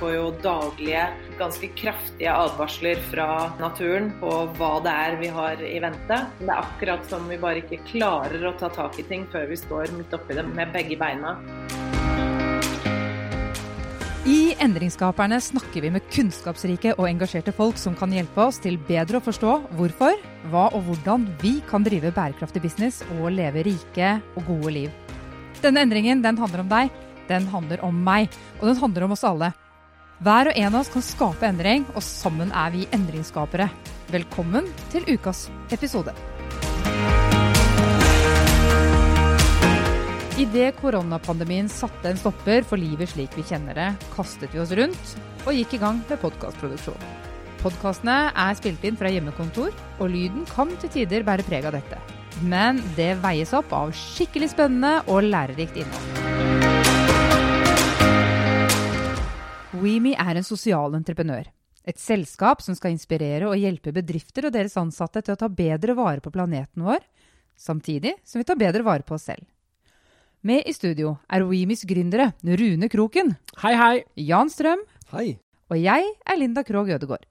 får jo daglige, ganske kraftige advarsler fra naturen på hva det er vi har i vente. Det er akkurat som vi bare ikke klarer å ta tak i ting før vi står midt oppi det med begge beina. I Endringsskaperne snakker vi med kunnskapsrike og engasjerte folk som kan hjelpe oss til bedre å forstå hvorfor, hva og hvordan vi kan drive bærekraftig business og leve rike og gode liv. Denne endringen den handler om deg, den handler om meg, og den handler om oss alle. Hver og en av oss kan skape endring, og sammen er vi endringsskapere. Velkommen til ukas episode. Idet koronapandemien satte en stopper for livet slik vi kjenner det, kastet vi oss rundt og gikk i gang med podkastproduksjon. Podkastene er spilt inn fra hjemmekontor, og lyden kan til tider bære preg av dette. Men det veies opp av skikkelig spennende og lærerikt innhold. WeMe er en sosial entreprenør. Et selskap som skal inspirere og hjelpe bedrifter og deres ansatte til å ta bedre vare på planeten vår, samtidig som vi tar bedre vare på oss selv. Med i studio er WeMes gründere Rune Kroken. Hei, hei. Jan Strøm. Hei. Og jeg er Linda Krogh Ødegård.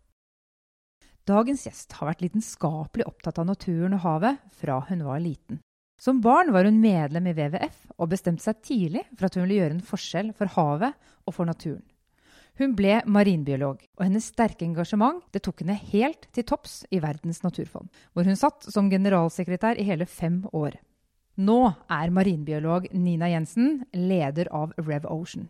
Dagens gjest har vært lidenskapelig opptatt av naturen og havet fra hun var liten. Som barn var hun medlem i WWF og bestemte seg tidlig for at hun ville gjøre en forskjell for havet og for naturen. Hun ble marinbiolog, og hennes sterke engasjement det tok henne helt til topps i Verdens naturfond, hvor hun satt som generalsekretær i hele fem år. Nå er marinbiolog Nina Jensen leder av Rev Ocean.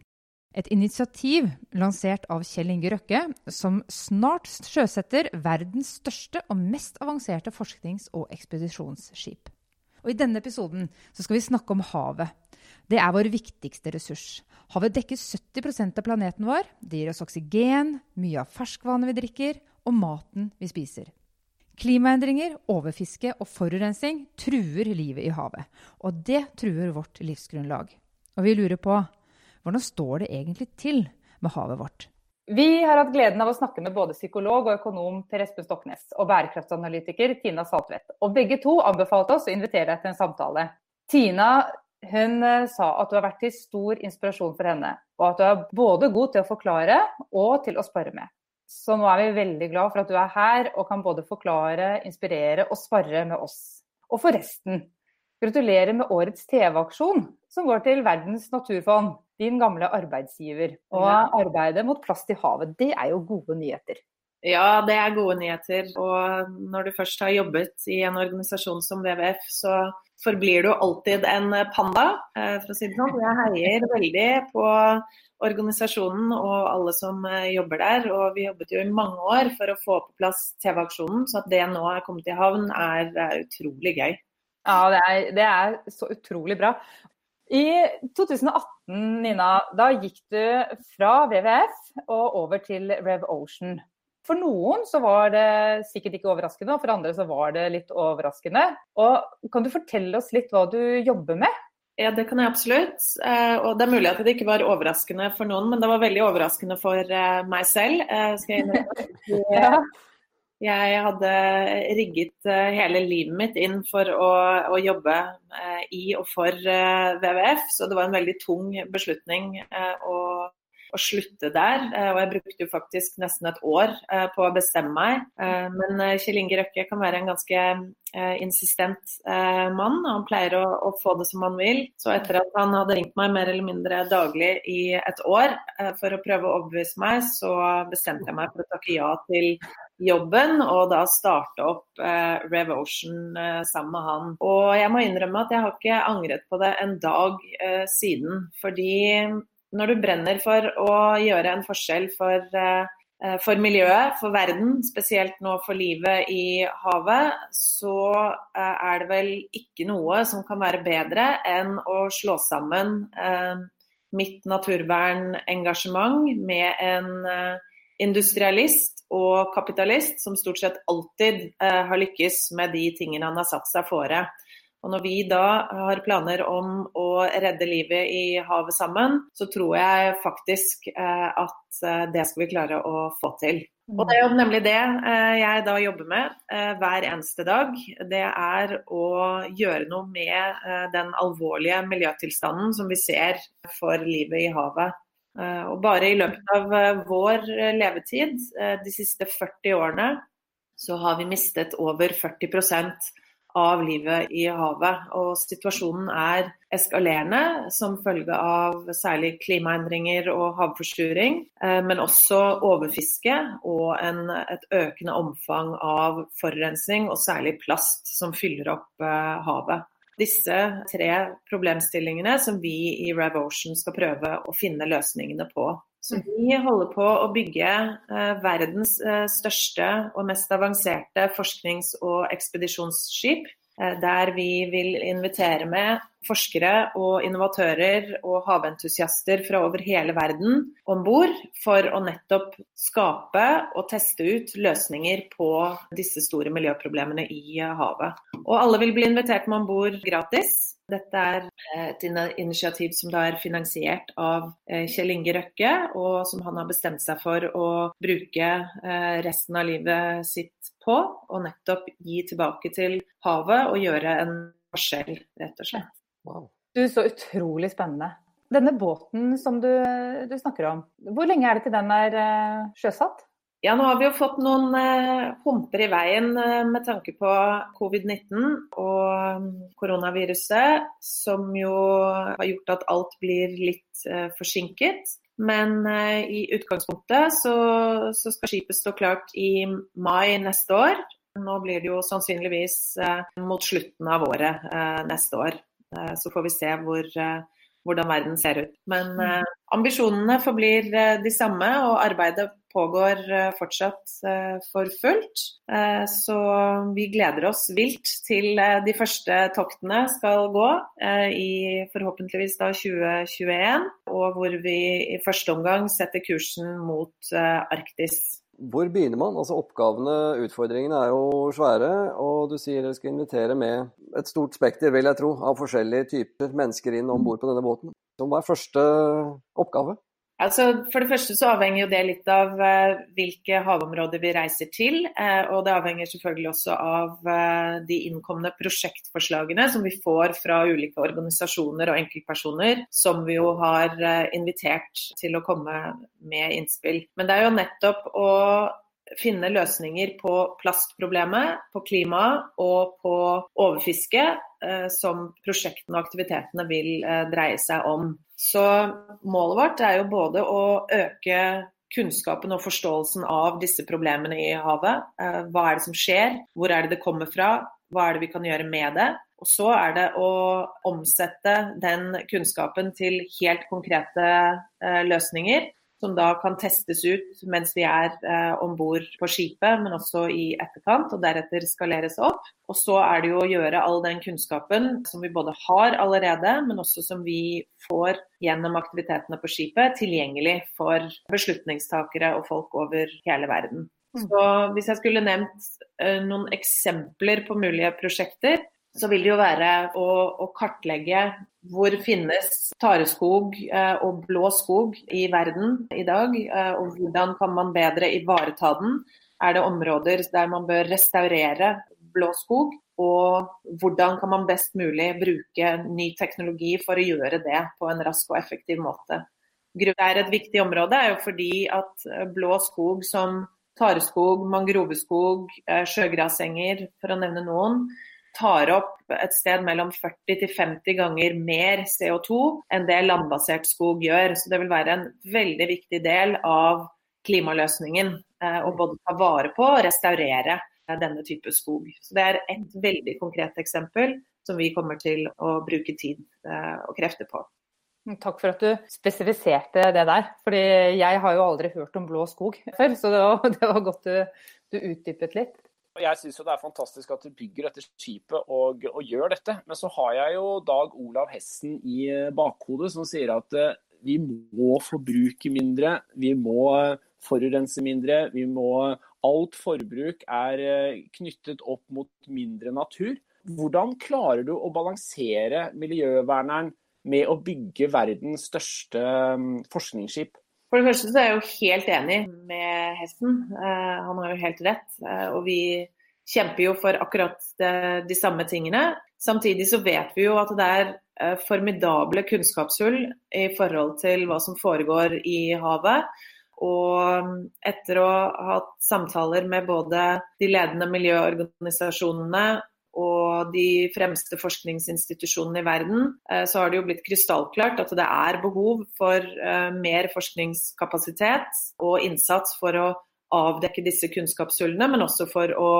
Et initiativ lansert av Kjell Inge Røkke, som snart sjøsetter verdens største og mest avanserte forsknings- og ekspedisjonsskip. Og I denne episoden skal vi snakke om havet. Det er vår viktigste ressurs. Havet dekker 70% av planeten vår. Det gir oss oksygen, mye av ferskvannet vi drikker, og maten vi spiser. Klimaendringer, overfiske og forurensning truer livet i havet. Og det truer vårt livsgrunnlag. Og vi lurer på hvordan står det egentlig til med havet vårt? Vi har hatt gleden av å snakke med både psykolog og økonom Per Espen Stoknes og bærekraftsanalytiker Tina Saltvedt. Og begge to anbefalte oss å invitere deg til en samtale. Tina hun eh, sa at du har vært til stor inspirasjon for henne, og at du er både god til å forklare og til å spare med. Så nå er vi veldig glad for at du er her og kan både forklare, inspirere og spare med oss. Og forresten, gratulerer med årets TV-aksjon som går til Verdens naturfond, din gamle arbeidsgiver. Og arbeidet mot plast i havet, det er jo gode nyheter. Ja, det er gode nyheter. Og når du først har jobbet i en organisasjon som WWF, så forblir du alltid en panda, eh, for å si det sånn. Jeg heier veldig på organisasjonen og alle som eh, jobber der. Og vi jobbet jo i mange år for å få på plass TV-aksjonen, så at det nå er kommet i havn er, utrolig gøy. Ja, det er, det er, så utrolig bra. I 2018, Nina, da gikk du fra WWF og over til Rev Ocean. For noen så var det sikkert ikke overraskende, og for andre så var det litt overraskende. Og kan du fortelle oss litt hva du jobber med? Ja, det kan jeg absolutt. Eh, og det er mulig at det ikke var overraskende for noen, men det var veldig overraskende for eh, meg selv. Eh, skal jeg Jeg hadde rigget hele livet mitt inn for å, å jobbe i og for WWF, så det var en veldig tung beslutning å å slutte der. Eh, og jeg brukte jo faktisk nesten et år eh, på å bestemme meg. Eh, men Kjell Inge Røkke kan være en ganske insistent mann. Han pleier å, få det som han vil. Så etter at han hadde ringt meg mer eller mindre daglig i et år for å prøve å overbevise meg, så bestemte jeg meg for å takke ja til jobben, og da starte opp eh, Rev Ocean sammen med han. Og jeg må innrømme at jeg har ikke angret på det en dag siden. Fordi når du brenner for å gjøre en forskjell for, eh, for, miljøet, for verden, spesielt nå for livet i havet, så eh, er det vel ikke noe som kan være bedre enn å slå sammen eh, mitt naturvernengasjement med en industrialist og kapitalist som stort sett alltid har lykkes med de tingene han har satt seg fore. Og når vi da har planer om å redde livet i havet sammen, så tror jeg faktisk eh, at eh, det skal vi klare å få til. Og det er jo nemlig det eh, jeg da jobber med hver eneste dag. Det er å gjøre noe med den alvorlige miljøtilstanden som vi ser for livet i havet. Og bare i løpet av vår levetid, de siste 40 årene, så har vi mistet over 40 av livet i havet. Og situasjonen er eskalerende som følge av særlig klimaendringer og havforsuring, eh, men også overfiske og en, et økende omfang av forurensning, og særlig plast, som fyller opp uh, havet. Disse tre problemstillingene som vi i Rev Ocean skal prøve å finne løsningene på. Så vi holder på å bygge eh, verdens eh, største og mest avanserte forsknings- og ekspedisjonsskip. Eh, der vi vil invitere med forskere og innovatører og haventusiaster fra over hele verden om bord for å nettopp skape og teste ut løsninger på disse store miljøproblemene i havet. Og alle vil bli invitert med om bord gratis. Dette er eh, et initiativ som da er finansiert av eh, Kjell Inge Røkke, og som han har bestemt seg for å bruke eh, resten av livet sitt på. Og nettopp gi tilbake til havet og gjøre en forskjell, rett og slett. Wow. Du, Så utrolig spennende. Denne båten som du, du, snakker om, hvor lenge er det til den er sjøsatt? Ja, nå har vi jo fått noen eh, humper i veien eh, med tanke på covid-19 og um, koronaviruset, som jo har gjort at alt blir litt eh, forsinket. Men eh, i utgangspunktet så, så, skal skipet stå klart i mai neste år. Nå blir det jo sannsynligvis eh, mot slutten av året eh, neste år. så får vi se hvor hvordan verden ser ut. Men ambisjonene forblir de samme, og arbeidet pågår eh, fortsatt eh, for fullt. Eh, så vi gleder oss vilt til de første toktene skal gå i forhåpentligvis da 2021. Og hvor vi i første omgang setter kursen mot Arktis. Hvor begynner man? Altså Oppgavene, utfordringene er jo svære. Og du sier dere skal invitere med et stort spekter, vil jeg tro, av forskjellige typer mennesker inn om bord på denne båten. Så hva er første oppgave? Altså, for det første så avhenger jo det litt av uh, hvilke havområder vi reiser til. Uh, og det avhenger selvfølgelig også av uh, de innkomne prosjektforslagene som vi får fra ulike organisasjoner og enkeltpersoner, som vi jo har invitert til å komme med innspill. Men det er jo nettopp å finne løsninger på plastproblemet, på klima og på overfiske, som prosjektene og aktivitetene vil dreie seg om. Så målet vårt er jo både å øke kunnskapen og forståelsen av disse problemene i havet. Eh, hva er det som skjer, hvor er det det kommer fra, hva er det vi kan gjøre med det. Og så er det å omsette den kunnskapen til helt konkrete eh, løsninger som da kan testes ut mens vi er eh, om bord på skipet, men også i etterkant, og deretter skaleres opp. Og så er det jo å gjøre all den kunnskapen som vi både har allerede, men også som vi får gjennom aktivitetene på skipet, tilgjengelig for beslutningstakere og folk over hele verden. Mm. Så Hvis jeg skulle nevnt eh, noen eksempler på mulige prosjekter, så vil det jo være å, å kartlegge hvor finnes tareskog eh, og blå skog i verden i dag, eh, og hvordan kan man bedre ivareta den. Er det områder der man bør restaurere blå skog, og hvordan kan man best mulig bruke ny teknologi for å gjøre det på en rask og effektiv måte. Det er et viktig område er jo fordi at blå skog som tareskog, mangroveskog, eh, sjøgrasenger, for å nevne noen, tar opp et sted mellom 40 til 50 ganger mer CO2 enn det landbasert skog gjør. Så det vil være en veldig viktig del av klimaløsningen eh, å både ta vare på og restaurere denne type skog. Så Det er et veldig konkret eksempel som vi kommer til å bruke tid eh, og krefter på. Takk for at du spesifiserte det der. fordi jeg har jo aldri hørt om blå skog før, så det var, det var godt du, du utdypet litt. Jeg syns det er fantastisk at de bygger dette skipet og, og, gjør dette. Men så har jeg jo Dag Olav Hessen i eh, bakhodet som sier at uh, vi må forbruke mindre. Vi må uh, forurense mindre. Vi må Alt forbruk er knyttet opp mot mindre natur. Hvordan klarer du å balansere miljøverneren med å bygge verdens største um, forskningsskip? For det første så er jeg jo helt enig med Hesten. Uh, han har jo helt rett. Uh, og vi kjemper jo for akkurat de, de, samme tingene. Samtidig så vet vi jo at det er formidable kunnskapshull i forhold til hva som foregår i havet. Og etter å ha hatt samtaler med både de ledende miljøorganisasjonene og de fremste forskningsinstitusjonene i verden, eh, så har det jo blitt krystallklart at det er behov for eh, mer forskningskapasitet og innsats for å avdekke disse kunnskapshullene, men også for å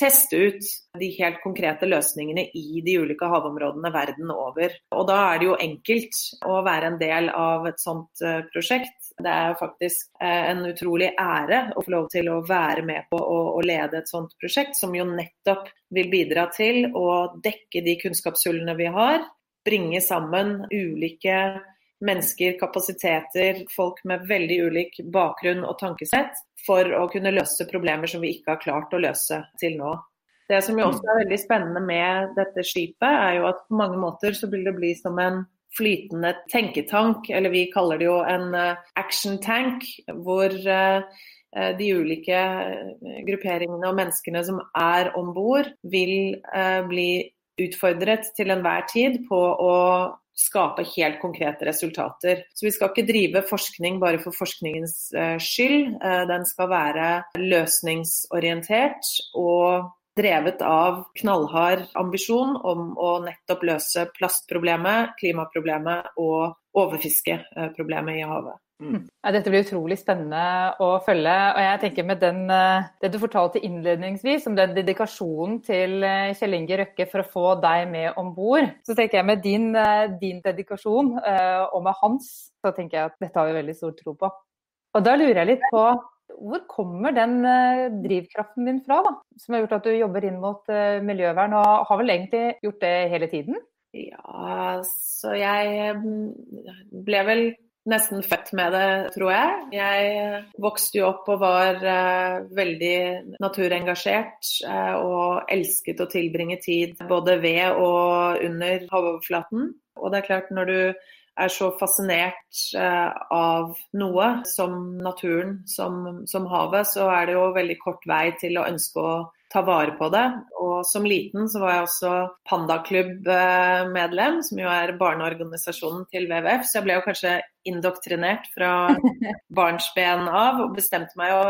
teste ut de helt konkrete løsningene i de ulike havområdene verden over. Og da er det jo enkelt å være en del av et sånt eh, prosjekt. Det er faktisk eh, en utrolig ære å få lov til å være med på å, lede et sånt prosjekt, som jo nettopp vil bidra til å dekke de kunnskapshullene vi har. Bringe sammen ulike mennesker, kapasiteter, folk med veldig ulik bakgrunn og tankesett for å kunne løse problemer som vi ikke har klart å løse til nå. Det som jo også er veldig spennende med dette skipet, er jo at på mange måter så vil det bli som en flytende tenketank, eller vi kaller det jo en eh, action tank, hvor eh, eh, de ulike grupperingene og menneskene som er om bord, vil bli utfordret til enhver tid på å skape helt konkrete resultater. Så vi skal ikke drive forskning bare for forskningens skyld. Den skal være løsningsorientert og drevet av knallhard ambisjon om å nettopp løse plastproblemet, klimaproblemet og overfiskeproblemet i havet. Mm. Ja, dette blir utrolig spennende å følge. og jeg tenker Med den, eh, det du fortalte innledningsvis om den dedikasjonen til eh, Kjell Inge Røkke for å få deg med om bord, så tenker jeg med din, eh, din, dedikasjon og med hans, så tenker jeg at dette har vi veldig stor tro på. Og Da lurer jeg litt på hvor kommer den drivkraften din fra, da? Som har gjort at du jobber inn mot miljøvern, og har vel egentlig gjort det hele tiden? Ja, så jeg mm, ble vel nesten født med det, tror jeg. Jeg vokste jo opp og var veldig naturengasjert og elsket å tilbringe tid både ved og under havoverflaten. Og det er klart, når du er så fascinert uh, av noe som naturen, som, som havet, så er det jo veldig kort vei til å ønske å ta vare på det. Og som liten så var jeg også Pandaklubb-medlem, som jo er barneorganisasjonen til WWF. Så jeg ble jo kanskje indoktrinert fra barnsben av og bestemte meg jo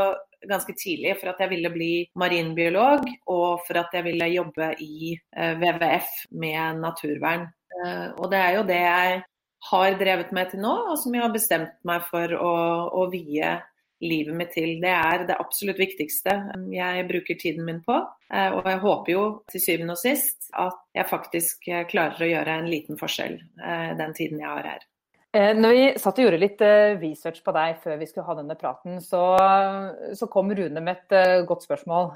ganske tidlig for at jeg ville bli marinbiolog, og for at jeg ville jobbe i eh, WWF med naturvern. Eh, og det er jo det jeg har drevet med til nå, og som jeg har bestemt meg for å, å vie livet mitt til. Det er det absolutt viktigste jeg bruker tiden min på. Eh, og jeg håper jo til syvende og sist at jeg faktisk eh, klarer å gjøre en liten forskjell eh, den tiden jeg har her. Når vi satt og gjorde litt research på deg før vi skulle ha denne praten, så, så kom Rune med et godt spørsmål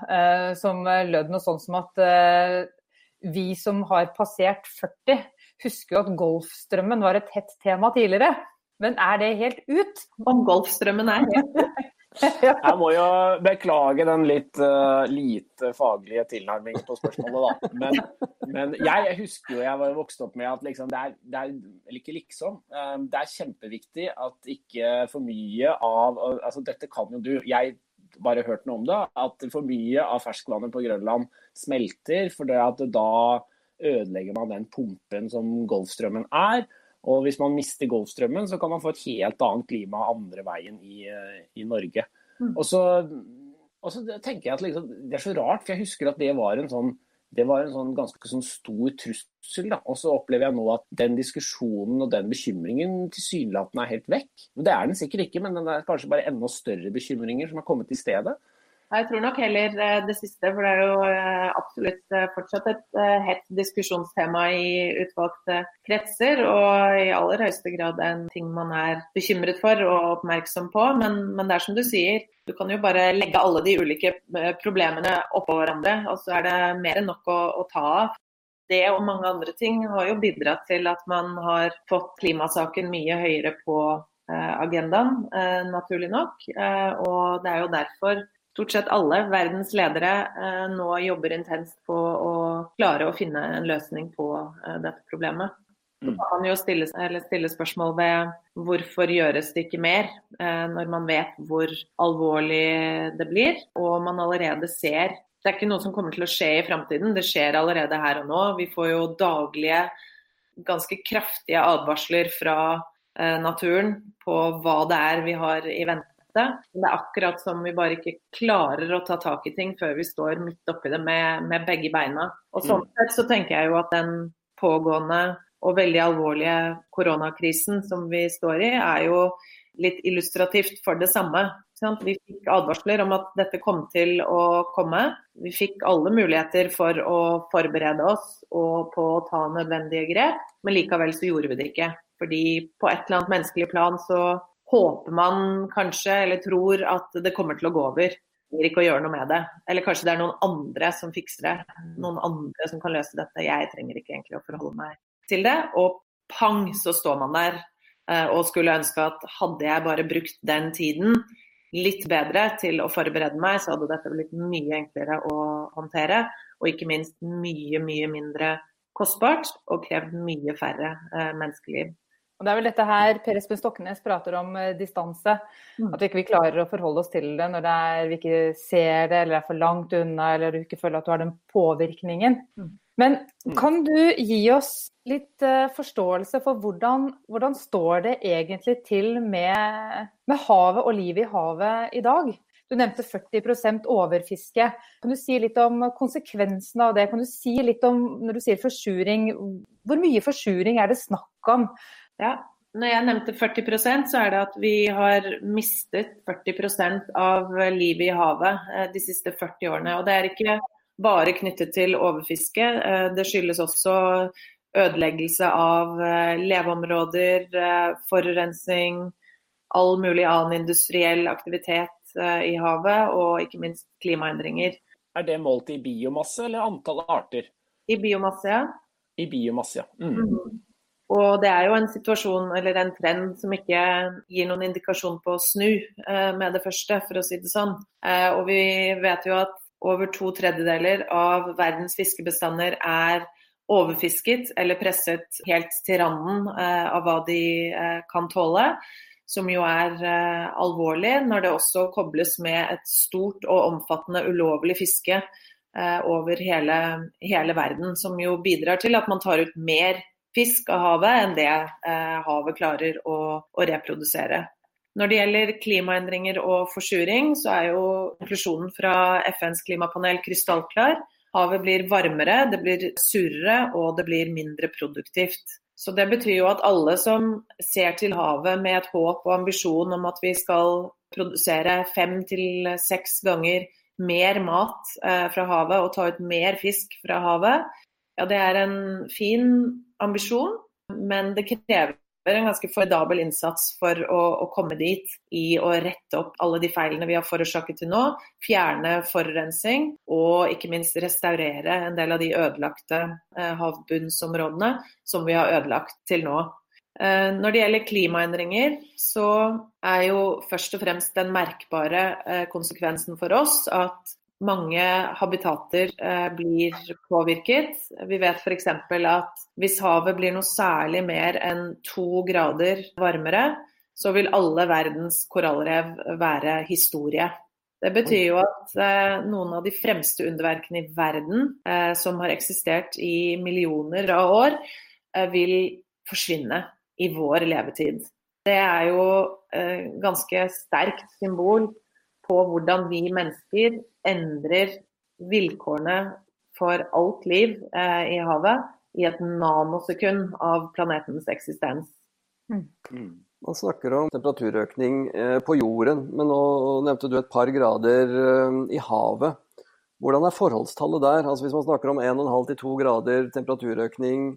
som lød noe sånn som at vi som har passert 40, husker jo at Golfstrømmen var et hett tema tidligere. Men er det helt ut? Om Golfstrømmen er helt ut? Jeg må jo beklage den litt uh, lite faglige tilnærmingen på spørsmålet, da. Men, men jeg, jeg, husker jo jeg var vokst opp med at liksom, det, er, det er, eller ikke liksom, Um, det er kjempeviktig at ikke for mye av altså Dette kan jo du. Jeg bare hørt noe om det. At for mye av ferskvannet på Grønland smelter. For det at da ødelegger man den pumpen som Golfstrømmen er. Og hvis man mister Golfstrømmen, så kan man få et helt annet klima andre veien i, eh, i Norge. Mm. Og, så, og, så, tenker jeg at liksom, Det er så rart, for jeg husker at det var en sånn det var en sånn ganske sånn stor trussel. da, Og så opplever jeg nå at den diskusjonen og den bekymringen tilsynelatende er helt vekk. Det er den sikkert ikke, men det er kanskje bare enda større bekymringer som har kommet i stedet. Jeg tror nok heller eh, det siste, for det er jo eh, absolutt eh, fortsatt et hett diskusjonstema i utvalgte kretser. Og i aller høyeste grad en ting man er bekymret for og oppmerksom på. Men, men det er som du sier, du kan jo bare legge alle de ulike problemene oppå hverandre, og så er det mer enn nok å, å ta av. Det og mange andre ting har jo bidratt til at man har fått klimasaken mye høyere på agendaen, naturlig nok. Og det er jo derfor stort sett alle verdens ledere eh, nå jobber intenst på å klare å finne en løsning på eh, dette problemet. Så mm. kan man jo stille, stille, spørsmål ved hvorfor gjøres det ikke mer, eh, når man vet hvor alvorlig det blir og man allerede ser Det er ikke noe som kommer til å skje i framtiden, det skjer allerede her og nå. Vi får jo daglige ganske kraftige advarsler fra naturen på hva det er vi har i vente. Det er akkurat som vi bare ikke klarer å ta tak i ting før vi står midt oppi det med, med begge beina. Og Sånn sett så tenker jeg jo at den pågående og veldig alvorlige koronakrisen som vi står i, er jo litt illustrativt for det samme. Vi fikk advarsler om at dette kom til å komme. Vi fikk alle muligheter for å forberede oss og på å ta nødvendige grep, men likevel så gjorde vi det ikke. Fordi på et eller annet menneskelig plan så håper man kanskje, eller tror, at det kommer til å gå over. Trenger ikke å gjøre noe med det. Eller kanskje det er noen andre som fikser det. Noen andre som kan løse dette. Jeg trenger ikke egentlig å forholde meg til det. Og pang, så står man der eh, og skulle ønske at hadde jeg bare brukt den tiden litt bedre til å forberede meg, så hadde dette blitt mye enklere å håndtere. Og ikke minst mye, mye mindre kostbart og krevd mye færre eh, menneskeliv. Og Det er vel dette her Per Espen Stoknes prater om eh, distanse. Mm. At vi ikke klarer å forholde oss til det når det er, vi ikke ser det eller er for langt unna eller du ikke føler at du har den påvirkningen. Mm. Men mm. kan du gi oss litt uh, forståelse for hvordan, hvordan, står det egentlig til med, med havet og livet i havet i dag? Du nevnte 40% overfiske. Kan du si litt om konsekvensene av det? Kan du si litt om, når du sier forsuring, hvor mye forsuring er det snakk om? Ja, når jeg nevnte 40% så er det at vi har mistet 40% av livet i havet eh, de siste 40 årene. Og det er ikke bare knyttet til overfiske. Eh, det skyldes også ødeleggelse av eh, leveområder, forurensning, all mulig annen industriell aktivitet i havet, og ikke minst klimaendringer. Er det målt i biomasse eller antall arter? I biomasse, ja. I biomasse, ja. Mm. Mm. Og det er jo en situasjon eller en trend som ikke gir noen indikasjon på å snu med det første, for å si det sånn. og vi vet jo at over to tredjedeler av verdens fiskebestander er overfisket eller presset helt til randen eh, av hva de eh, kan tåle. Som jo er eh, alvorlig når det også kobles med et stort og omfattende ulovlig fiske over hele, hele, verden. Som jo bidrar til at man tar ut mer fisk av havet enn det havet klarer å, å reprodusere. Når det gjelder klimaendringer og forsuring, så er jo konklusjonen fra FNs klimapanel krystallklar. Havet blir varmere, det blir surere og det blir mindre produktivt. Så Det betyr jo at alle som ser til havet med et håp og ambisjon om at vi skal produsere fem til seks ganger mer mat eh, fra havet og ta ut mer fisk fra havet, ja det er en fin ambisjon, men det krever en ganske formidabel innsats for å, å, komme dit i å rette opp alle de feilene vi har forårsaket til nå. Fjerne forurensning og ikke minst restaurere en del av de ødelagte eh, havbunnsområdene som vi har ødelagt til nå. Eh, når det gjelder klimaendringer, så er jo først og fremst den merkbare eh, konsekvensen for oss at mange habitater eh, blir påvirket. Vi vet f.eks. at hvis havet blir noe særlig mer enn to grader varmere, så vil alle verdens korallrev være historie. Det betyr jo at eh, noen av de fremste underverkene i verden, eh, som har eksistert i millioner av år, eh, vil forsvinne i vår levetid. Det er jo et ganske sterkt symbol på hvordan vi mennesker endrer vilkårene for alt liv eh, i havet i et nanosekund av planetens eksistens. Mm. mm. Man snakker om temperaturøkning eh, på jorden, men nå nevnte du et par grader eh, i havet. Hvordan er forholdstallet der? Altså Hvis man snakker om 1,5 til 2 grader temperaturøkning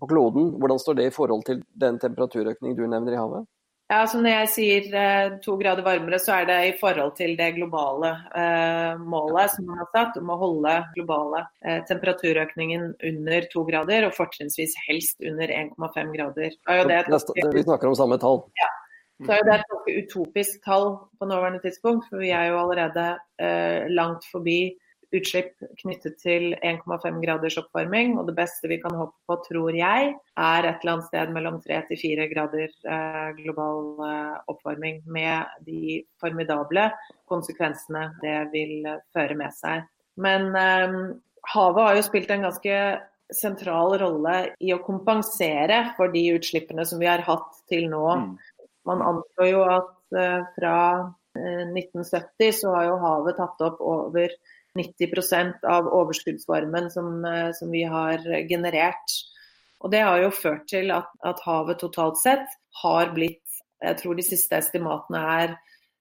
på kloden, hvordan står det i forhold til den temperaturøkning du nevner i havet? Ja, så Når jeg sier eh, to grader varmere, så er det i forhold til det globale eh, målet som man har satt om å holde globale eh, temperaturøkningen under to grader, og fortrinnsvis helst under 1,5 grader. Det det, vi snakker om samme tall? Ja. Så er det et utopisk tall på nåværende tidspunkt, for vi er jo allerede eh, langt forbi utslipp knyttet til 1,5 graders oppvarming. Og det beste vi kan håpe på, tror jeg, er et eller annet sted mellom 3 til 4 grader eh, global eh, oppvarming. Med de formidable konsekvensene det vil føre med seg. Men eh, havet har jo spilt en ganske sentral rolle i å kompensere for de utslippene som vi har hatt til nå. Mm. Man anslår jo at eh, fra 1970 eh, så har jo havet tatt opp over 90 av overskuddsvarmen som, uh, som, vi har generert. Og Det har jo ført til at, at havet totalt sett har blitt Jeg tror de siste estimatene er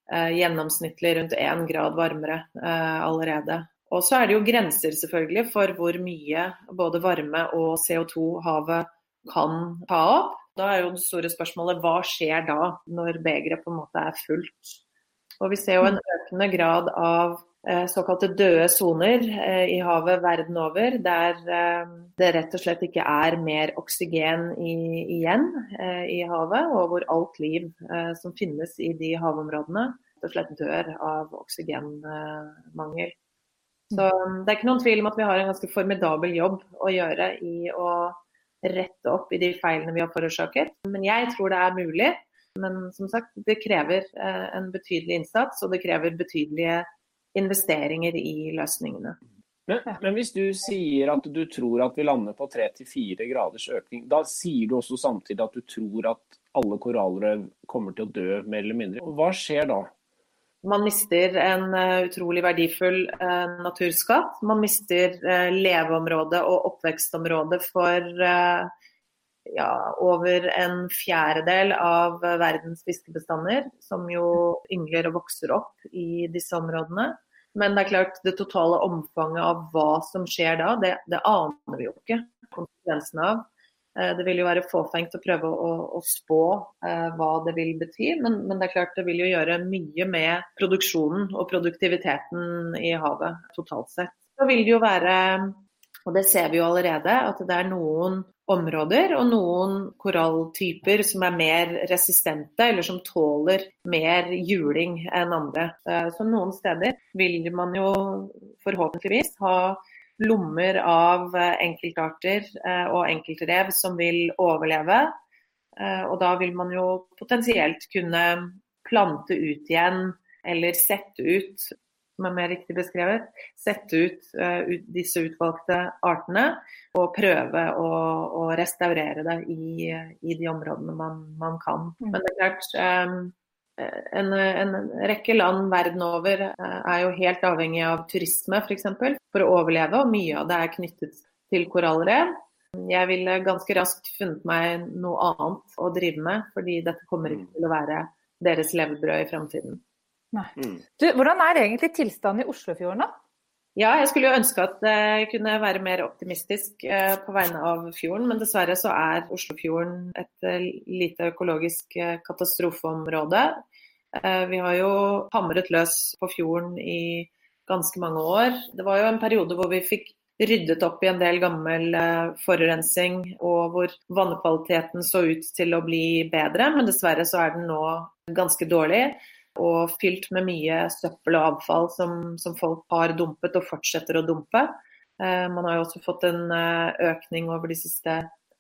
eh, gjennomsnittlig rundt én grad varmere allerede. Og så er det jo grenser selvfølgelig for hvor mye både varme og CO2 havet kan ta opp. Da er jo det store spørsmålet hva skjer da, når begeret på en måte er fullt. Og vi ser jo en økende grad av eh, såkalte døde soner eh, i havet verden over, der eh, det rett og slett ikke er mer oksygen i, igjen eh, i havet, og hvor alt liv eh, som finnes i de havområdene, rett og slett dør av oksygenmangel. Så um, det er ikke noen tvil om at vi har en ganske formidabel jobb å gjøre i å rette opp i de feilene vi har forårsaket. Men jeg tror det er mulig. Men som sagt, det krever eh, en betydelig innsats, og det krever betydelige investeringer i løsningene. Men, men, hvis du sier at du tror at vi lander på 3-4 graders økning, da sier du også samtidig at du tror at alle korallrev kommer til å dø mer eller mindre. Hva skjer da? Man mister en uh, utrolig verdifull uh, naturskatt. Man mister uh, leveområde og oppvekstområde for ja, over en fjerdedel av verdens fiskebestander, som jo yngler og vokser opp i disse områdene. Men det er klart, det totale omfanget av hva som skjer da, det, det aner vi jo ikke konsekvensene av. Eh, det vil jo være fåfengt å prøve å, å spå eh, hva det vil bety, men, men, det er klart det vil jo gjøre mye med produksjonen og produktiviteten i havet totalt sett. Så vil det jo være, og det ser vi jo allerede, at det er noen områder og noen koralltyper som er mer resistente, eller som tåler mer juling enn andre. Eh, så noen steder vil man jo forhåpentligvis ha lommer av eh, enkeltarter eh, og enkeltrev som vil overleve. Og da vil man jo potensielt kunne plante ut igjen, eller sette ut, som er mer riktig beskrevet, sette ut, ut disse utvalgte artene og prøve å, å restaurere det i, i, de områdene man, man kan. Mm. Men det er klart, en, en, rekke land verden over eh, er jo helt avhengig av turisme f.eks. For, for å overleve, og mye av det er knyttet til korallrev. Jeg ville ganske raskt funnet meg noe annet å drive med, fordi dette kommer ikke til å være deres levebrød i fremtiden. Mm. hvordan er egentlig tilstanden i Oslofjorden, da? Ja, jeg skulle jo ønske at jeg kunne være mer optimistisk eh, på vegne av fjorden, men dessverre så er Oslofjorden et eh, lite økologisk eh, katastrofeområde. Vi har jo hamret løs på fjorden i ganske mange år. Det var jo en periode hvor vi fikk ryddet opp i en del gammel forurensning, og hvor vannkvaliteten så ut til å bli bedre, men dessverre så er den nå ganske dårlig og fylt med mye søppel og avfall som, som folk har dumpet og fortsetter å dumpe. Eh, man har jo også fått en eh, økning over de siste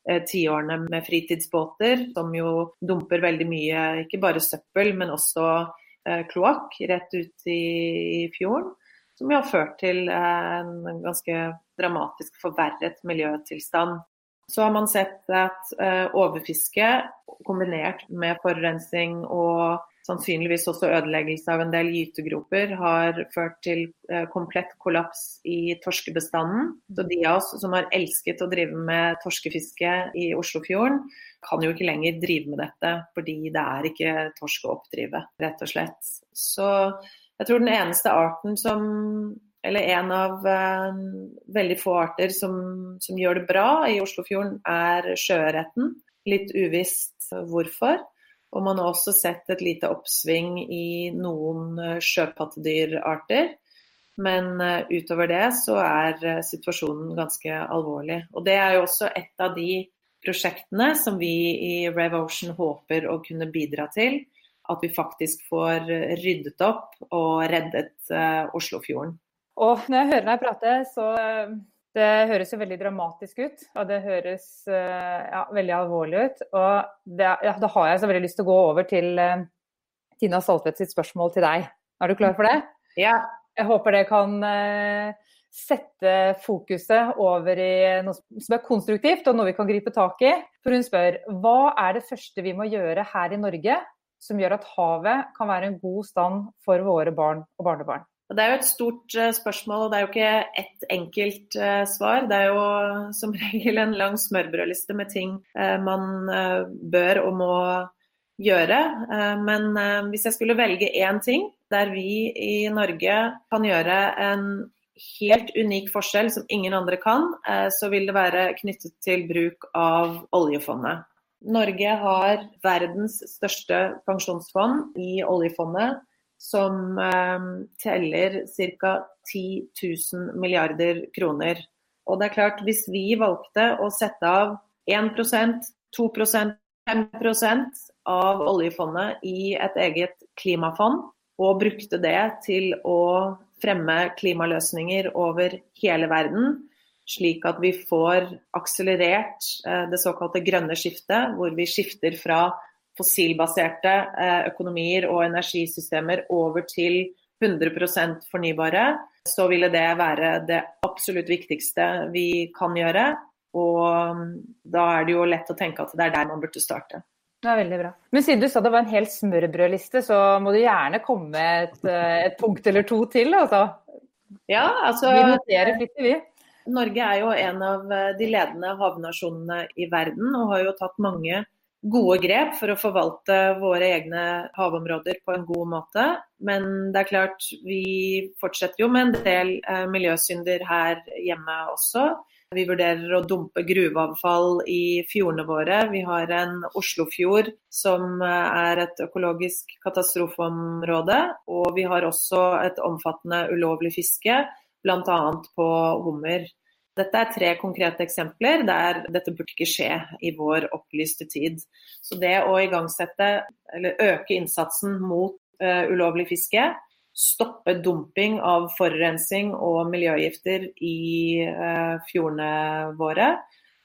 eh, tiårene med fritidsbåter, som jo dumper veldig mye, ikke bare søppel, men også eh, kloakk rett ut i, fjorden. Som jo har ført til en ganske dramatisk forverret miljøtilstand. Så har man sett at overfiske kombinert med forurensning og sannsynligvis også ødeleggelse av en del gytegroper, har ført til eh, komplett kollaps i torskebestanden. Så de av oss som har elsket å drive med torskefiske i Oslofjorden, kan jo ikke lenger drive med dette, fordi det er ikke torsk å oppdrive, rett og slett. Så jeg tror den eneste arten som eller en av eh, veldig få arter som, som, gjør det bra i Oslofjorden, er sjøørreten. Litt uvisst hvorfor. Og man har også sett et lite oppsving i noen eh, sjøpattedyrarter. Men eh, utover det så er eh, situasjonen ganske alvorlig. Og det er jo også et av de prosjektene som vi i RevOcean håper å kunne bidra til. At vi faktisk får ryddet opp og reddet Oslofjorden. Og når jeg hører deg prate, så det høres jo veldig dramatisk ut, og det høres eh, ja, veldig alvorlig ut. Og det, ja, da har jeg så veldig lyst til å gå over til uh, Tina Saltvedt sitt spørsmål til deg. Er du klar for det? Ja. Jeg håper det kan uh, sette fokuset over i noe som er konstruktivt og noe vi kan gripe tak i. For hun spør hva er det første vi må gjøre her i Norge som gjør at havet kan være en god stand for våre barn og barnebarn? Det er jo et stort uh, spørsmål, og det er jo ikke ett enkelt uh, svar. Det er jo som regel en lang smørbrødliste med ting uh, man bør og må gjøre. men hvis jeg skulle velge én ting der vi i Norge kan gjøre en helt unik forskjell som ingen andre kan, så vil det være knyttet til bruk av oljefondet. Norge har verdens største pensjonsfond i oljefondet som eh, teller ca. 10 000 milliarder kroner. Og det er klart, hvis vi valgte å sette av 1% 2% 5% av oljefondet i et eget klimafond, og brukte det til å fremme klimaløsninger over hele verden, slik at vi får akselerert eh, det såkalte grønne skiftet, hvor vi skifter fra fossilbaserte eh, økonomier og energisystemer over til 100% fornybare, så ville det være det absolutt viktigste vi kan gjøre. Og mm, da er det jo lett å tenke at det er der man burde starte. Det er veldig bra. Men siden du sa det var en hel smørbrødliste, så må du gjerne komme med et, eh, et punkt eller to til, altså. Ja, altså Vi noterer flittig, vi. Norge er jo en av eh, de ledende havnasjonene i verden og har jo tatt mange gode grep for å forvalte våre egne havområder på en god måte. Men det er klart, vi fortsetter jo med en del eh, miljøsynder her hjemme også. Vi vurderer å dumpe gruveavfall i fjordene våre. Vi har en Oslofjord som eh, er et økologisk katastrofeområde. Og vi har også et omfattende ulovlig fiske, bl.a. på hummer. Dette er tre konkrete eksempler der dette burde ikke skje i vår opplyste tid. Så det å igangsette eller øke innsatsen mot uh, ulovlig fiske, stoppe dumping av forurensning og miljøgifter i uh, fjordene våre,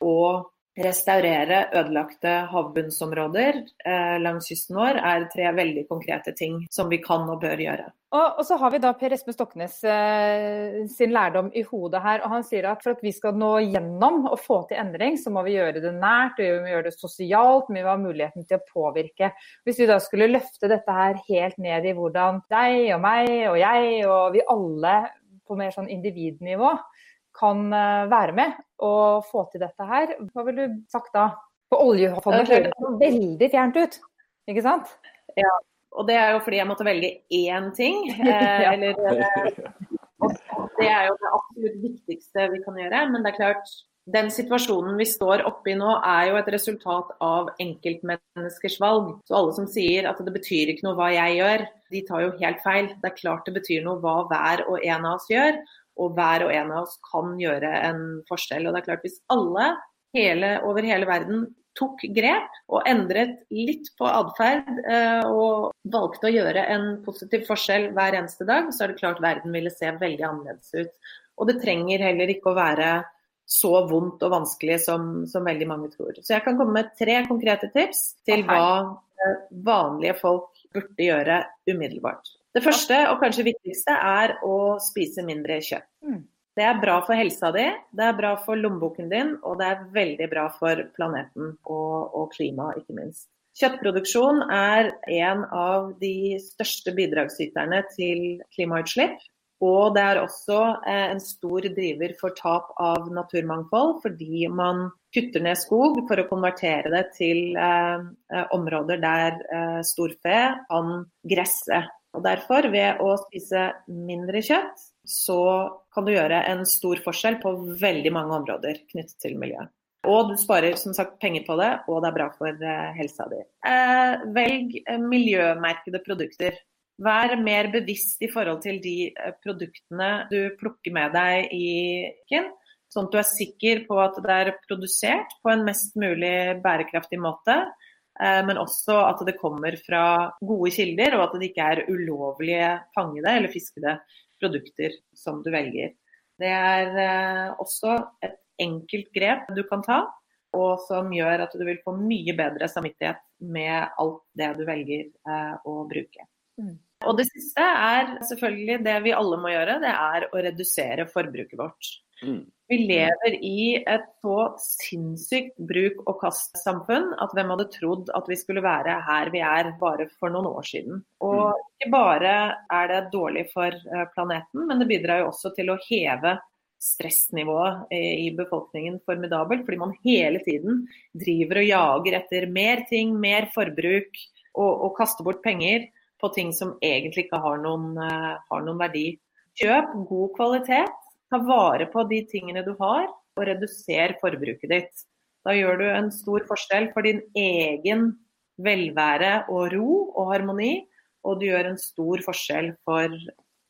og restaurere ødelagte havbunnsområder eh, langs kysten vår, er tre veldig konkrete ting som vi kan og bør gjøre. Og, og så har vi da Per Espen Stoknes eh, sin lærdom i hodet her. og Han sier at for at vi skal nå gjennom og få til endring, så må vi gjøre det nært, vi må gjøre det sosialt, vi må ha muligheten til å påvirke. Hvis vi da skulle løfte dette her helt ned i hvordan deg og meg og jeg og vi alle på mer sånn individnivå kan eh, være med og få til dette her. Hva ville du sagt da? For oljefondet høres veldig fjernt ut, ikke sant? Ja, og det er jo fordi jeg måtte velge én ting. Eh, eller, eh, og det er jo det absolutt viktigste vi kan gjøre. Men det er klart, den situasjonen vi står oppe i nå, er jo et resultat av enkeltmenneskers valg. Så alle som sier at det betyr ikke noe hva jeg gjør, de tar jo helt feil. Det er klart det betyr noe hva hver og en av oss gjør og hver og en av oss kan gjøre en forskjell. Og det er klart Hvis alle hele, over hele verden tok grep og endret litt på atferd eh, og valgte å gjøre en positiv forskjell hver eneste dag, så er det klart verden ville se veldig annerledes ut. Og det trenger heller ikke å være så vondt og vanskelig som, som veldig mange tror. Så jeg kan komme med tre konkrete tips til hva eh, vanlige folk burde gjøre umiddelbart. Det første og kanskje viktigste er å spise mindre kjøtt. Mm. Det er bra for helsa di, det er bra for lommeboken din, og det er veldig bra for planeten og, og klimaet, ikke minst. Kjøttproduksjon er en av de største bidragsyterne til klimautslipp. Og det er også eh, en stor driver for tap av naturmangfold, fordi man kutter ned skog for å konvertere det til eh, eh områder der eh, storfe kan gresse. Og Derfor, ved å spise mindre kjøtt, så kan du gjøre en stor forskjell på veldig mange områder knyttet til miljøet. Og du sparer som sagt penger på det, og det er bra for eh, helsa di. Eh, velg eh, miljømerkede produkter. Vær mer bevisst i forhold til de eh, produktene du plukker med deg i kjøkken, Sånn at du er sikker på at det er produsert på en mest mulig bærekraftig måte. Eh, men også at det kommer fra gode kilder, og at det ikke er ulovlige fangede eller fiskede produkter som du velger. Det er eh, også et enkelt grep du kan ta, og som gjør at du vil få mye bedre samvittighet med alt det du velger eh, å bruke. Mm. Og det siste er selvfølgelig det vi alle må gjøre, det er å redusere forbruket vårt. Mm. Vi lever i et så sinnssykt bruk og kast-samfunn at hvem hadde trodd at vi skulle være her vi er bare for noen år siden. Og ikke bare er det dårlig for eh, planeten, men det bidrar jo også til å heve stressnivået i befolkningen formidabelt, fordi man hele tiden driver og jager etter mer ting, mer forbruk og, og kaster bort penger på ting som egentlig ikke har noen, uh, har noen verdi. Kjøp god kvalitet, ta vare på de tingene du har, og reduser forbruket ditt. Da gjør du en stor forskjell for din egen velvære og ro og harmoni, og du gjør en stor forskjell for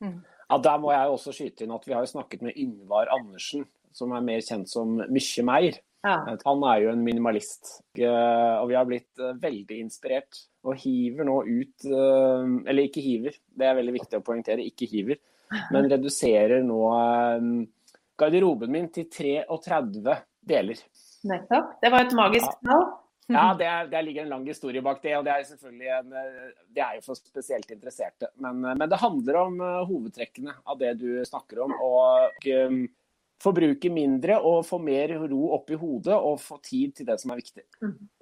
Mm. Ja, Der må jeg også skyte inn at vi har snakket med Yngvar Andersen, som er mer kjent som Mykje Meir. ja. Han er jo en minimalist, eh, og vi har blitt eh, veldig inspirert. Og hiver nå ut eh, Eller ikke hiver, det er veldig viktig å poengtere, ikke hiver. Men reduserer nå eh, garderoben min til 33 deler. Nettopp. Det var et magisk tall. Ja, det, er, det ligger en lang historie bak det, og det er selvfølgelig en, eh, det er jo for spesielt interesserte. Men, eh, men det handler om eh, hovedtrekkene av det du snakker om. Og um, forbruke mindre og få mer ro oppi hodet og få tid til det som er viktig.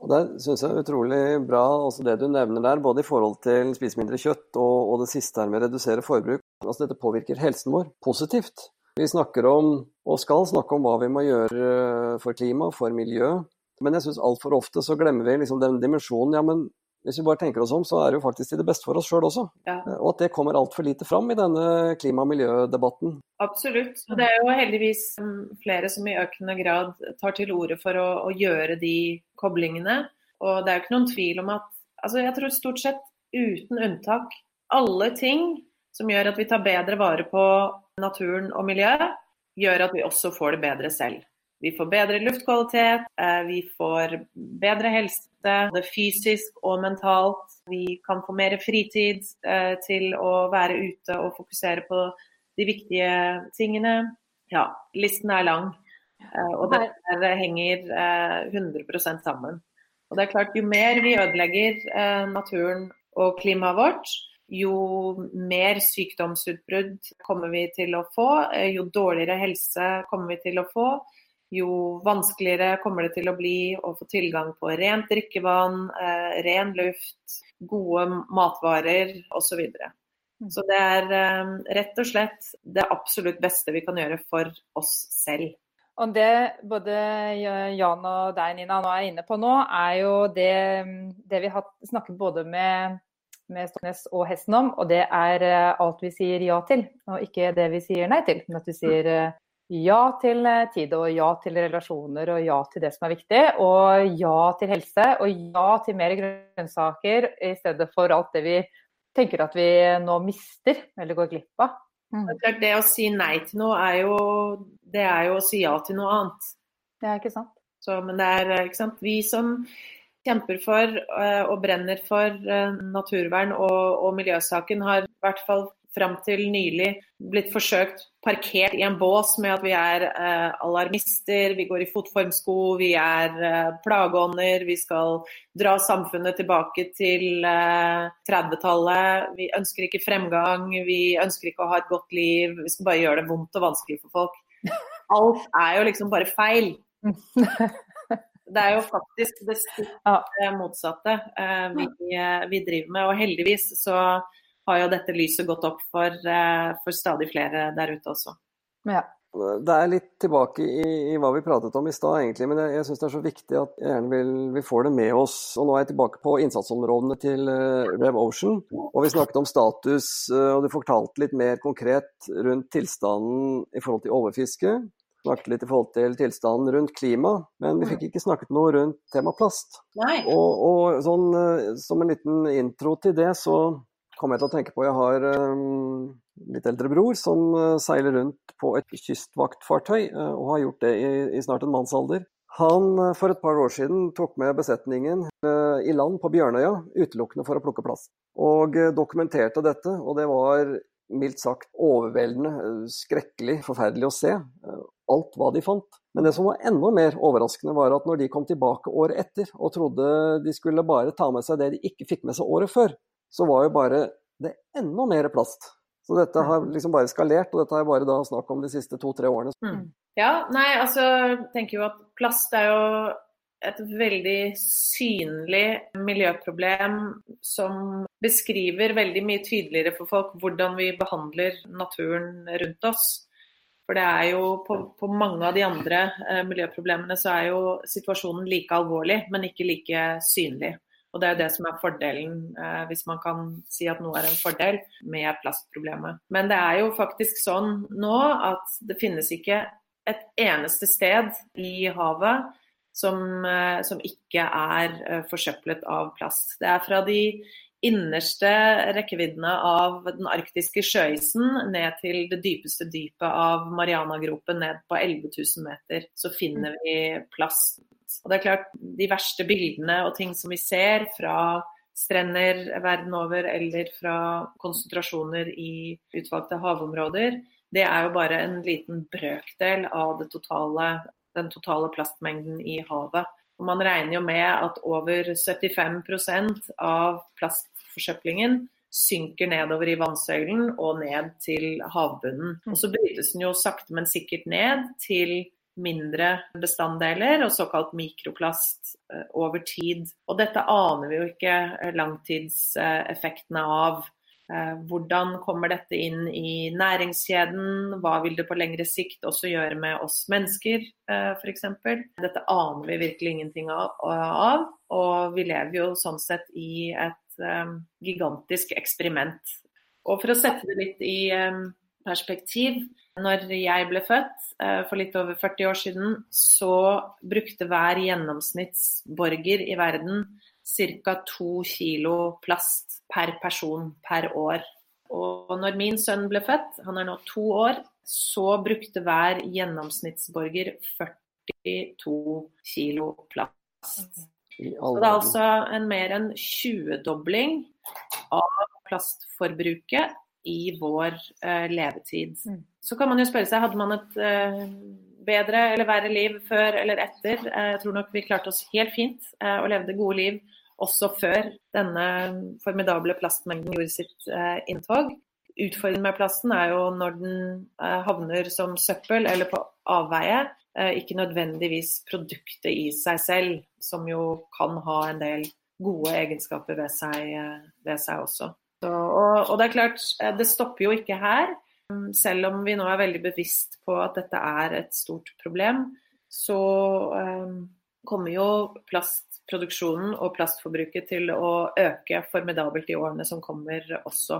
Og Det syns jeg er utrolig bra, også det du nevner der, både i forhold til spise mindre kjøtt og, og det siste her med å redusere forbruk. Altså Dette påvirker helsen vår positivt. Vi snakker om, og skal snakke om, hva vi må gjøre for klima, for miljø. Men jeg syns altfor ofte så glemmer vi liksom den dimensjonen. Ja, men hvis vi bare tenker oss om, så er det jo faktisk til det beste for oss sjøl også. Ja. Og at det kommer altfor lite fram i denne klima- og miljødebatten. Absolutt. Og det er jo heldigvis mm, flere som i økende grad tar til orde for å, å gjøre de koblingene. Og det er jo ikke noen tvil om at altså jeg tror stort sett uten unntak alle ting som gjør at vi tar bedre vare på naturen og miljøet, gjør at vi også får det bedre selv. Vi får bedre luftkvalitet, eh, vi får bedre helse, både fysisk og mentalt. Vi kan få mer fritid eh, til å være ute og fokusere på de viktige tingene. Ja, listen er lang. Eh, Og det henger eh, 100% sammen. Og det er klart, Jo mer vi ødelegger naturen og klimaet vårt, jo mer sykdomsutbrudd kommer vi til å få. Jo dårligere helse kommer vi til å få. Jo vanskeligere kommer det til å bli å få tilgang på rent drikkevann, eh, ren luft, gode matvarer osv. Så, videre. så det er eh, rett og slett det absolutt beste vi kan gjøre for oss selv. Og det både Jan og deg, Nina, nå er inne på nå, er jo det, det vi har snakket både med, med Stoknes og Hesten om, og det er eh, alt vi sier ja til, og ikke det vi sier nei til. Men at vi sier eh, ja til eh, tid, og ja til relasjoner, og ja til det som er viktig. Og ja til helse, og ja til mer grønnsaker, i stedet for alt det vi tenker at vi nå mister eller går glipp av. Det, er det å si nei til noe er jo, det er jo å si ja til noe annet. Det er ikke sant? Så, men det er ikke sant? vi som kjemper for eh, og brenner for eh, naturvern og, og miljøsaken, har i hvert fall fram til nylig blitt forsøkt parkert i en bås med at vi er eh, alarmister, vi går i fotformsko, vi er eh, plageånder, vi skal dra samfunnet tilbake til eh, 30-tallet. Vi ønsker ikke fremgang, vi ønsker ikke å ha et godt liv, vi skal bare gjøre det vondt og vanskelig for folk. Alt er jo liksom bare feil. Det er jo faktisk det motsatte eh, vi, eh, vi driver med. Og heldigvis så har jo dette lyset gått opp for, eh, for stadig flere der ute også. Ja. Det er litt tilbake i, i hva vi pratet om i stad, egentlig. Men jeg, jeg syns det er så viktig at jeg gjerne vil, vi får det med oss. Og nå er jeg tilbake på innsatsområdene til uh, Rev Ocean. Og vi snakket om status, uh, og du fortalte litt mer konkret rundt tilstanden i forhold til overfiske. Snakket litt i forhold til tilstanden rundt klima, men vi fikk ikke snakket noe rundt tema plast. Nei. Og, og sånn, uh, som en liten intro til det, så kommer jeg til å tenke på Jeg har um, litt eldre bror som uh, seiler rundt på et kystvaktfartøy, uh, og har gjort det i, i snart en mannsalder. Han uh, for et par år siden tok med besetningen i land på Bjørnøya utelukkende for å plukke plast. Og dokumenterte dette, og det var mildt sagt overveldende, skrekkelig, forferdelig å se. Alt hva de fant. Men det som var enda mer overraskende, var at når de kom tilbake året etter og trodde de skulle bare ta med seg det de ikke fikk med seg året før, så var jo bare det enda mer plast. Så dette har liksom bare skalert, og dette har jeg bare da snakk om de siste to-tre årene. Mm. Ja, nei, altså tenker jo at plast er jo et veldig synlig miljøproblem som beskriver veldig mye tydeligere for folk hvordan vi behandler naturen rundt oss. For det er jo på, på mange av de andre eh, miljøproblemene så er jo situasjonen like alvorlig, men ikke like synlig. Og det er det som er fordelen, eh, hvis man kan si at noe er en fordel med plastproblemet. Men det er jo faktisk sånn nå at det finnes ikke et eneste sted i havet som, eh, som ikke er eh, forsøplet av plast. Det er fra de innerste rekkeviddene av den arktiske sjøisen ned til det dypeste dypet av Marianagropen ned på 11 000 meter, så finner vi plast. Og det er klart, De verste bildene og ting som vi ser fra strender verden over eller fra konsentrasjoner i utvalgte havområder, det er jo bare en liten brøkdel av totale, den totale plastmengden i havet. Og man regner jo med at over 75% av plastforsøplingen synker nedover i vannsøylen og ned til havbunnen. Og så brytes den jo sakte, men sikkert ned til mindre bestanddeler og såkalt mikroplast eh, over tid. Og dette aner vi jo ikke eh, langtidseffektene av. Eh, hvordan kommer dette inn i næringskjeden? Hva vil det på lengre sikt også gjøre med oss mennesker, f.eks.? Dette aner vi virkelig ingenting av. Og vi lever jo sånn sett i et gigantisk eksperiment. Og for å sette det litt i perspektiv. Når jeg ble født eh, for litt over 40 år siden, så brukte hver gjennomsnittsborger i verden ca. 2 kilo plast per person per år. Og når min sønn ble født, han er nå to år, så brukte hver gjennomsnittsborger 42 kilo plast. Så det er altså en mer enn 20-dobling av plastforbruket i vår uh, levetid. Mm. Så kan man jo spørre seg, hadde man et uh, bedre eller verre liv før eller etter? Uh, jeg tror nok vi klarte oss helt fint og levde gode liv også før denne formidable plastmengden gjorde sitt inntog. Utfordringen med plasten er jo når den havner som søppel eller på avveie, ikke nødvendigvis produktet i seg selv, som jo kan ha en del gode egenskaper ved seg, ved seg også. Så, og, og, det er klart, eh, det stopper jo ikke her. Selv om vi nå er veldig bevisst på at dette er et stort problem, så um, kommer jo plastproduksjonen og plastforbruket til å øke formidabelt i årene som kommer også.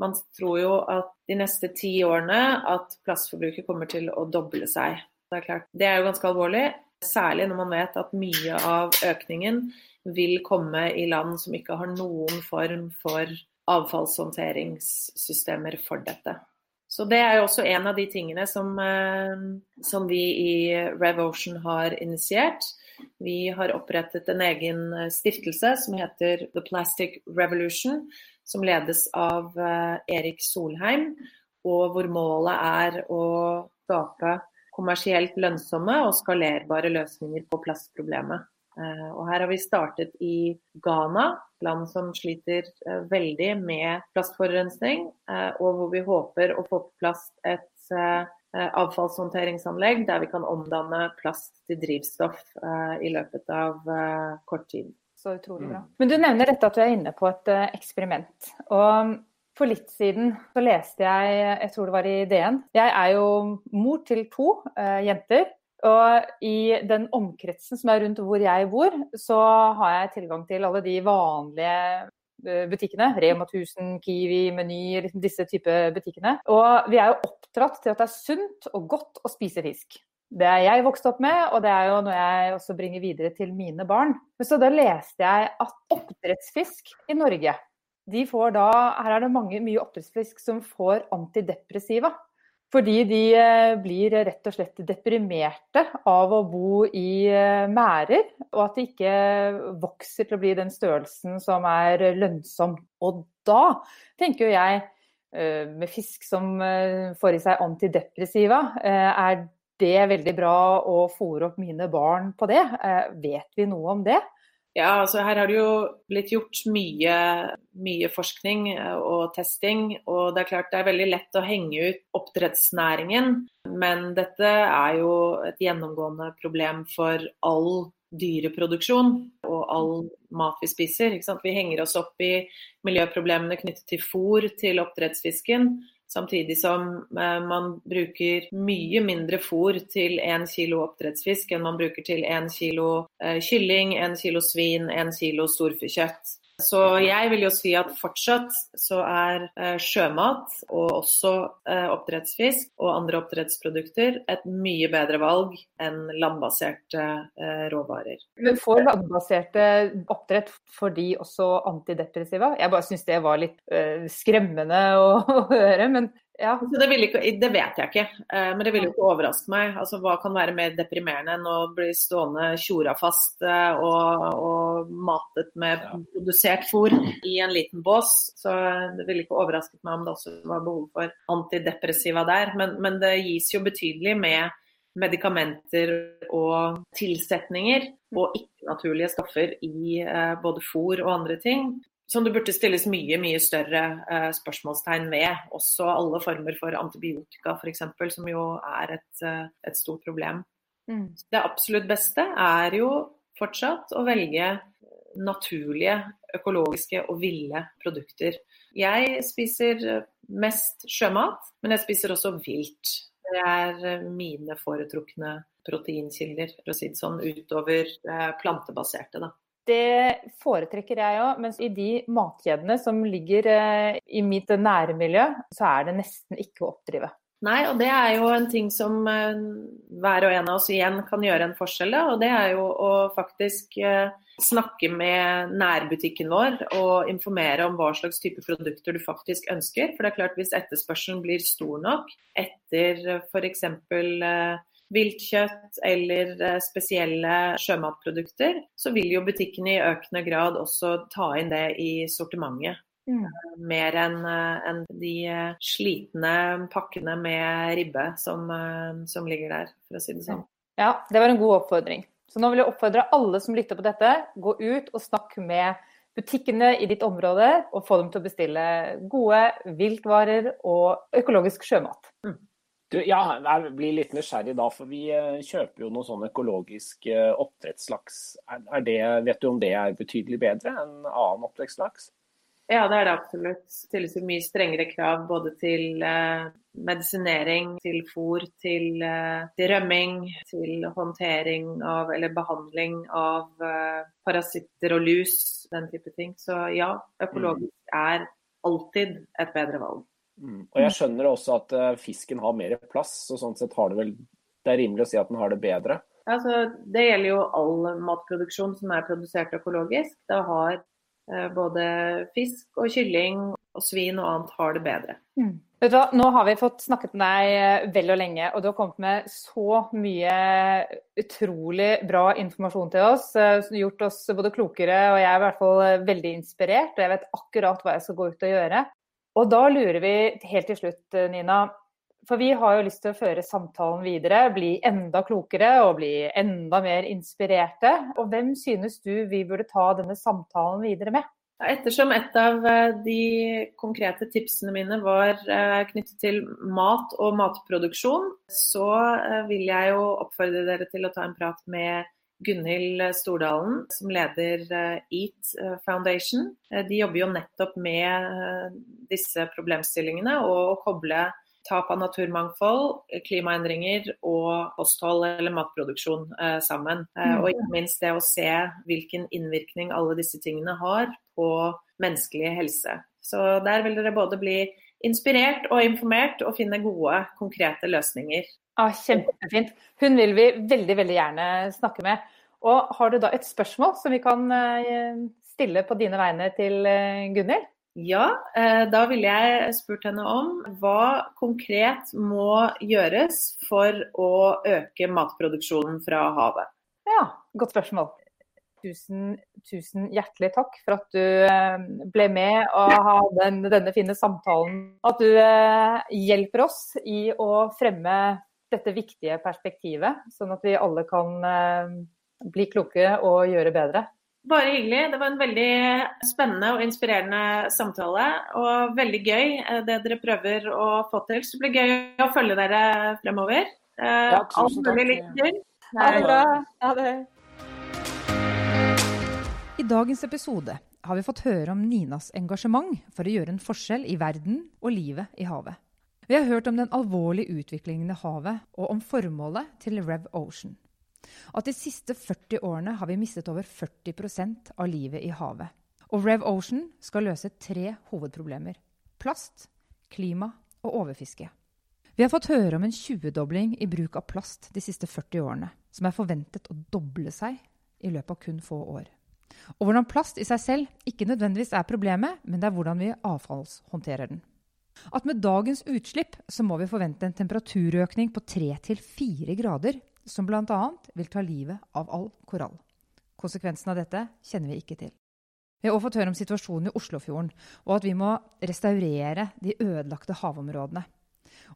Man tror jo at de neste ti årene at plastforbruket kommer til å doble seg. Det er klart, det er jo ganske alvorlig, særlig når man vet at mye av økningen vil komme i land som ikke har noen form for avfallshåndteringssystemer for dette. Så Det er jo også en av de tingene som, eh, som vi i RevOcean har initiert. Vi har opprettet en egen eh, stiftelse som heter The Plastic Revolution, som ledes av eh, Erik Solheim, og hvor målet er å skape kommersielt lønnsomme og skalerbare løsninger på plastproblemet. Eh, og her har vi startet i Ghana, land som sliter eh, veldig med plastforurensning, eh, og hvor vi håper å få på plass et avfallshåndteringsanlegg der vi kan omdanne plast til drivstoff i løpet av kort tid. Så utrolig bra. Mm. Men du nevner dette at du er inne på et eksperiment. Og for litt siden så leste jeg, jeg tror det var i DN Jeg er jo mor til to jenter. Og i den omkretsen som er rundt hvor jeg bor, så har jeg tilgang til alle de vanlige eh, butikkene. Rema 1000, Kiwi, Meny, disse type butikkene. Og vi er jo oppdratt til at det er sunt og godt å spise fisk. Det er jeg vokst opp med, og det er jo noe jeg også bringer videre til mine barn. Så da leste jeg at oppdrettsfisk i Norge, de får da Her er det mange, mye oppdrettsfisk som får antidepressiva. Fordi de eh, blir rett og slett deprimerte av å bo i eh, merder, og at de ikke vokser til å bli den størrelsen som er lønnsom. Og da tenker jo jeg, eh, med fisk som får i seg antidepressiva, er det veldig bra å fòre opp mine barn på det? Vet vi noe om det? Ja, altså her har det jo blitt gjort mye, mye, forskning og testing. Og det er klart det er veldig lett å henge ut oppdrettsnæringen. Men dette er jo et gjennomgående problem for all dyreproduksjon og all mat vi spiser. Vi henger oss opp i miljøproblemene knyttet til fôr til oppdrettsfisken. Samtidig som eh, man bruker mye mindre fôr til én kilo oppdrettsfisk enn man bruker til én kilo eh, kylling, én kilo svin, én kilo storfekjøtt. Så jeg vil jo si at fortsatt så er eh, sjømat, og også eh, oppdrettsfisk og andre oppdrettsprodukter, et mye bedre valg enn landbaserte eh, råvarer. Men får landbaserte oppdrett for de også antidepressiva? Jeg bare syns det var litt skremmende å, høre. men ja. Det, ikke, det, vet jeg ikke, eh, men det vil jo ikke overraske meg. Altså, hva kan være mer deprimerende enn å bli stående tjora fast eh, og, og, matet med produsert fôr i en liten bås? Så det ville ikke overrasket meg om det også var behov for antidepressiva der. Men, men det gis jo betydelig med medikamenter og tilsetninger og ikke-naturlige stoffer i eh, både fôr og andre ting som det burde stilles mye mye større eh, spørsmålstegn ved. Også alle former for antibiotika f.eks., som jo er et, eh, et stort problem. Mm. Det absolutt beste er jo fortsatt å velge naturlige, økologiske og ville produkter. Jeg spiser mest sjømat, men jeg spiser også vilt. Det er eh, mine foretrukne proteinkilder, for å si det sånn, utover eh, plantebaserte. da. Det foretrekker jeg òg, mens i de matkjedene som ligger eh, i mitt nære miljø, så er det nesten ikke å oppdrive. Nei, og det er jo en ting som eh, hver og en av oss igjen kan gjøre en forskjell. Og det er jo å faktisk eh, snakke med nærbutikken vår og informere om hva slags type produkter du faktisk ønsker. For det er klart hvis etterspørselen blir stor nok etter f.eks viltkjøtt eller eh, spesielle sjømatprodukter, så vil jo butikkene i økende grad også ta inn det i sortimentet. Mm. Mer enn eh, en de eh, slitne pakkene med ribbe som, som, ligger der, for å si det sånn. Ja, det var en god oppfordring. Så nå vil jeg oppfordre alle som lytter på dette, gå ut og snakk med butikkene i ditt område, og få dem til å bestille gode viltvarer og økologisk sjømat. Mm. Du, ja, jeg blir litt nysgjerrig da, for vi eh, kjøper jo noe sånn økologisk eh, oppdrettslaks. Er, det, vet du om det er betydelig bedre enn annen oppdrettslaks? Ja, det er det absolutt. Stilles jo mye strengere krav både til eh, medisinering, til fôr, til, eh, til, rømming, til håndtering av eller behandling av eh, parasitter og lus, den type ting. Så ja, økologisk mm. er alltid et bedre valg. Mm. Og jeg skjønner også at uh, fisken har mer plass, og sånn sett har det vel Det er rimelig å si at den har det bedre? Altså, det gjelder jo all matproduksjon som er produsert økologisk. Da har uh, både fisk og kylling og svin og annet har det bedre. Mm. Vet du hva, Nå har vi fått snakket med deg eh, vel og lenge, og du har kommet med så mye utrolig bra informasjon til oss. Gjort oss både klokere, og jeg er i hvert fall veldig inspirert. Og jeg vet akkurat hva jeg skal gå ut og gjøre. Og da lurer vi helt til slutt, eh, Nina. For vi har jo lyst til å føre samtalen videre, bli enda klokere og bli enda mer inspirerte. Og hvem synes du vi burde ta denne samtalen videre med? Ettersom et av eh, de konkrete tipsene mine var eh, knyttet til mat og matproduksjon, så vil jeg jo oppfordre dere til å ta en prat med Gunhild Stordalen, som leder eh, EAT eh, Foundation. Eh, de jobber jo nettopp med disse problemstillingene og å koble tap av naturmangfold, klimaendringer og kosthold eller matproduksjon sammen. Mm. Og ikke minst det å se hvilken innvirkning alle disse tingene har på menneskelig helse. Så der vil dere både bli inspirert og informert og finne gode, konkrete løsninger. Ah, kjempefint. Hun vil vi veldig, veldig gjerne snakke med. Og har du da et spørsmål som vi kan eh, stille på dine vegne til eh, Gunhild? Ja, eh, da ville jeg spurt henne om hva konkret må gjøres for å øke matproduksjonen fra havet? Ja, godt spørsmål. Tusen, tusen hjertelig takk for at du ble med og hadde denne fine samtalen. At du hjelper oss i å fremme dette viktige perspektivet, sånn at vi alle kan eh, bli kloke og gjøre bedre. Bare hyggelig. Det var en veldig spennende og inspirerende samtale. Og veldig gøy eh, det dere prøver å få til. Så det blir gøy å følge dere fremover. Eh, Ja, tusen Alt mulig takk. lykke til. Ha det bra. Ha det. I dagens episode har vi fått høre om Ninas engasjement for å gjøre en forskjell i verden og livet i havet. Vi har hørt om den alvorlige utviklingen i havet, og om formålet til Rev Ocean. At de siste 40 årene har vi mistet over 40% av livet i havet. Og Rev Ocean skal løse tre hovedproblemer. Plast, klima og overfiske. Vi har fått høre om en 20-dobling i bruk av plast de siste 40 årene, som er forventet å doble seg i løpet av kun få år. Og hvordan plast i seg selv ikke nødvendigvis er problemet, men det er hvordan vi avfallshåndterer den. At med dagens utslipp så må vi forvente en temperaturøkning på 3-4 grader, som bl.a. vil ta livet av all korall. Konsekvensen av dette kjenner vi ikke til. Vi har også fått høre om situasjonen i Oslofjorden, og at vi må restaurere de ødelagte havområdene.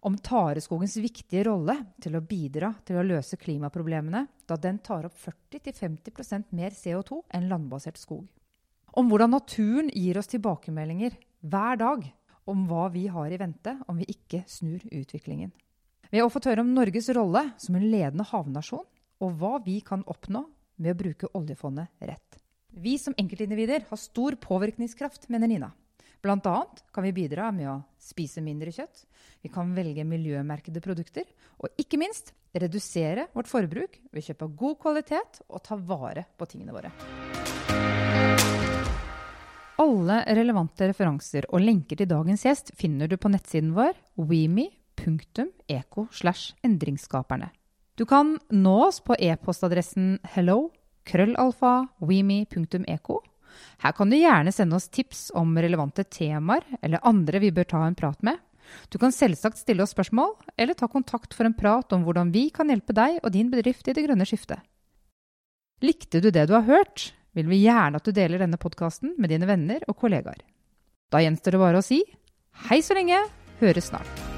Om tareskogens viktige rolle til å bidra til å løse klimaproblemene, da den tar opp 40-50% mer CO2 enn landbasert skog. Om hvordan naturen gir oss tilbakemeldinger hver dag om hva vi har i vente om vi ikke snur utviklingen. Vi har også fått høre om Norges rolle som en ledende havnasjon, og hva vi kan oppnå med å bruke oljefondet rett. Vi som enkeltindivider har stor påvirkningskraft, mener Nina. Blant annet kan vi bidra med å spise mindre kjøtt, vi kan velge miljømerkede produkter, og ikke minst redusere vårt forbruk ved kjøp av god kvalitet og ta vare på tingene våre. Alle relevante referanser og lenker til dagens gjest finner du på nettsiden vår weme.eco. Du kan nå oss på e-postadressen hello krøllalfa weme.eco. Her kan du gjerne sende oss tips om relevante temaer eller andre vi bør ta en prat med. Du kan selvsagt stille oss spørsmål, eller ta kontakt for en prat om hvordan vi kan hjelpe deg og din bedrift i det grønne skiftet. Likte du det du har hørt, vil vi gjerne at du deler denne podkasten med dine venner og kollegaer. Da gjenstår det bare å si hei så lenge, høres snart.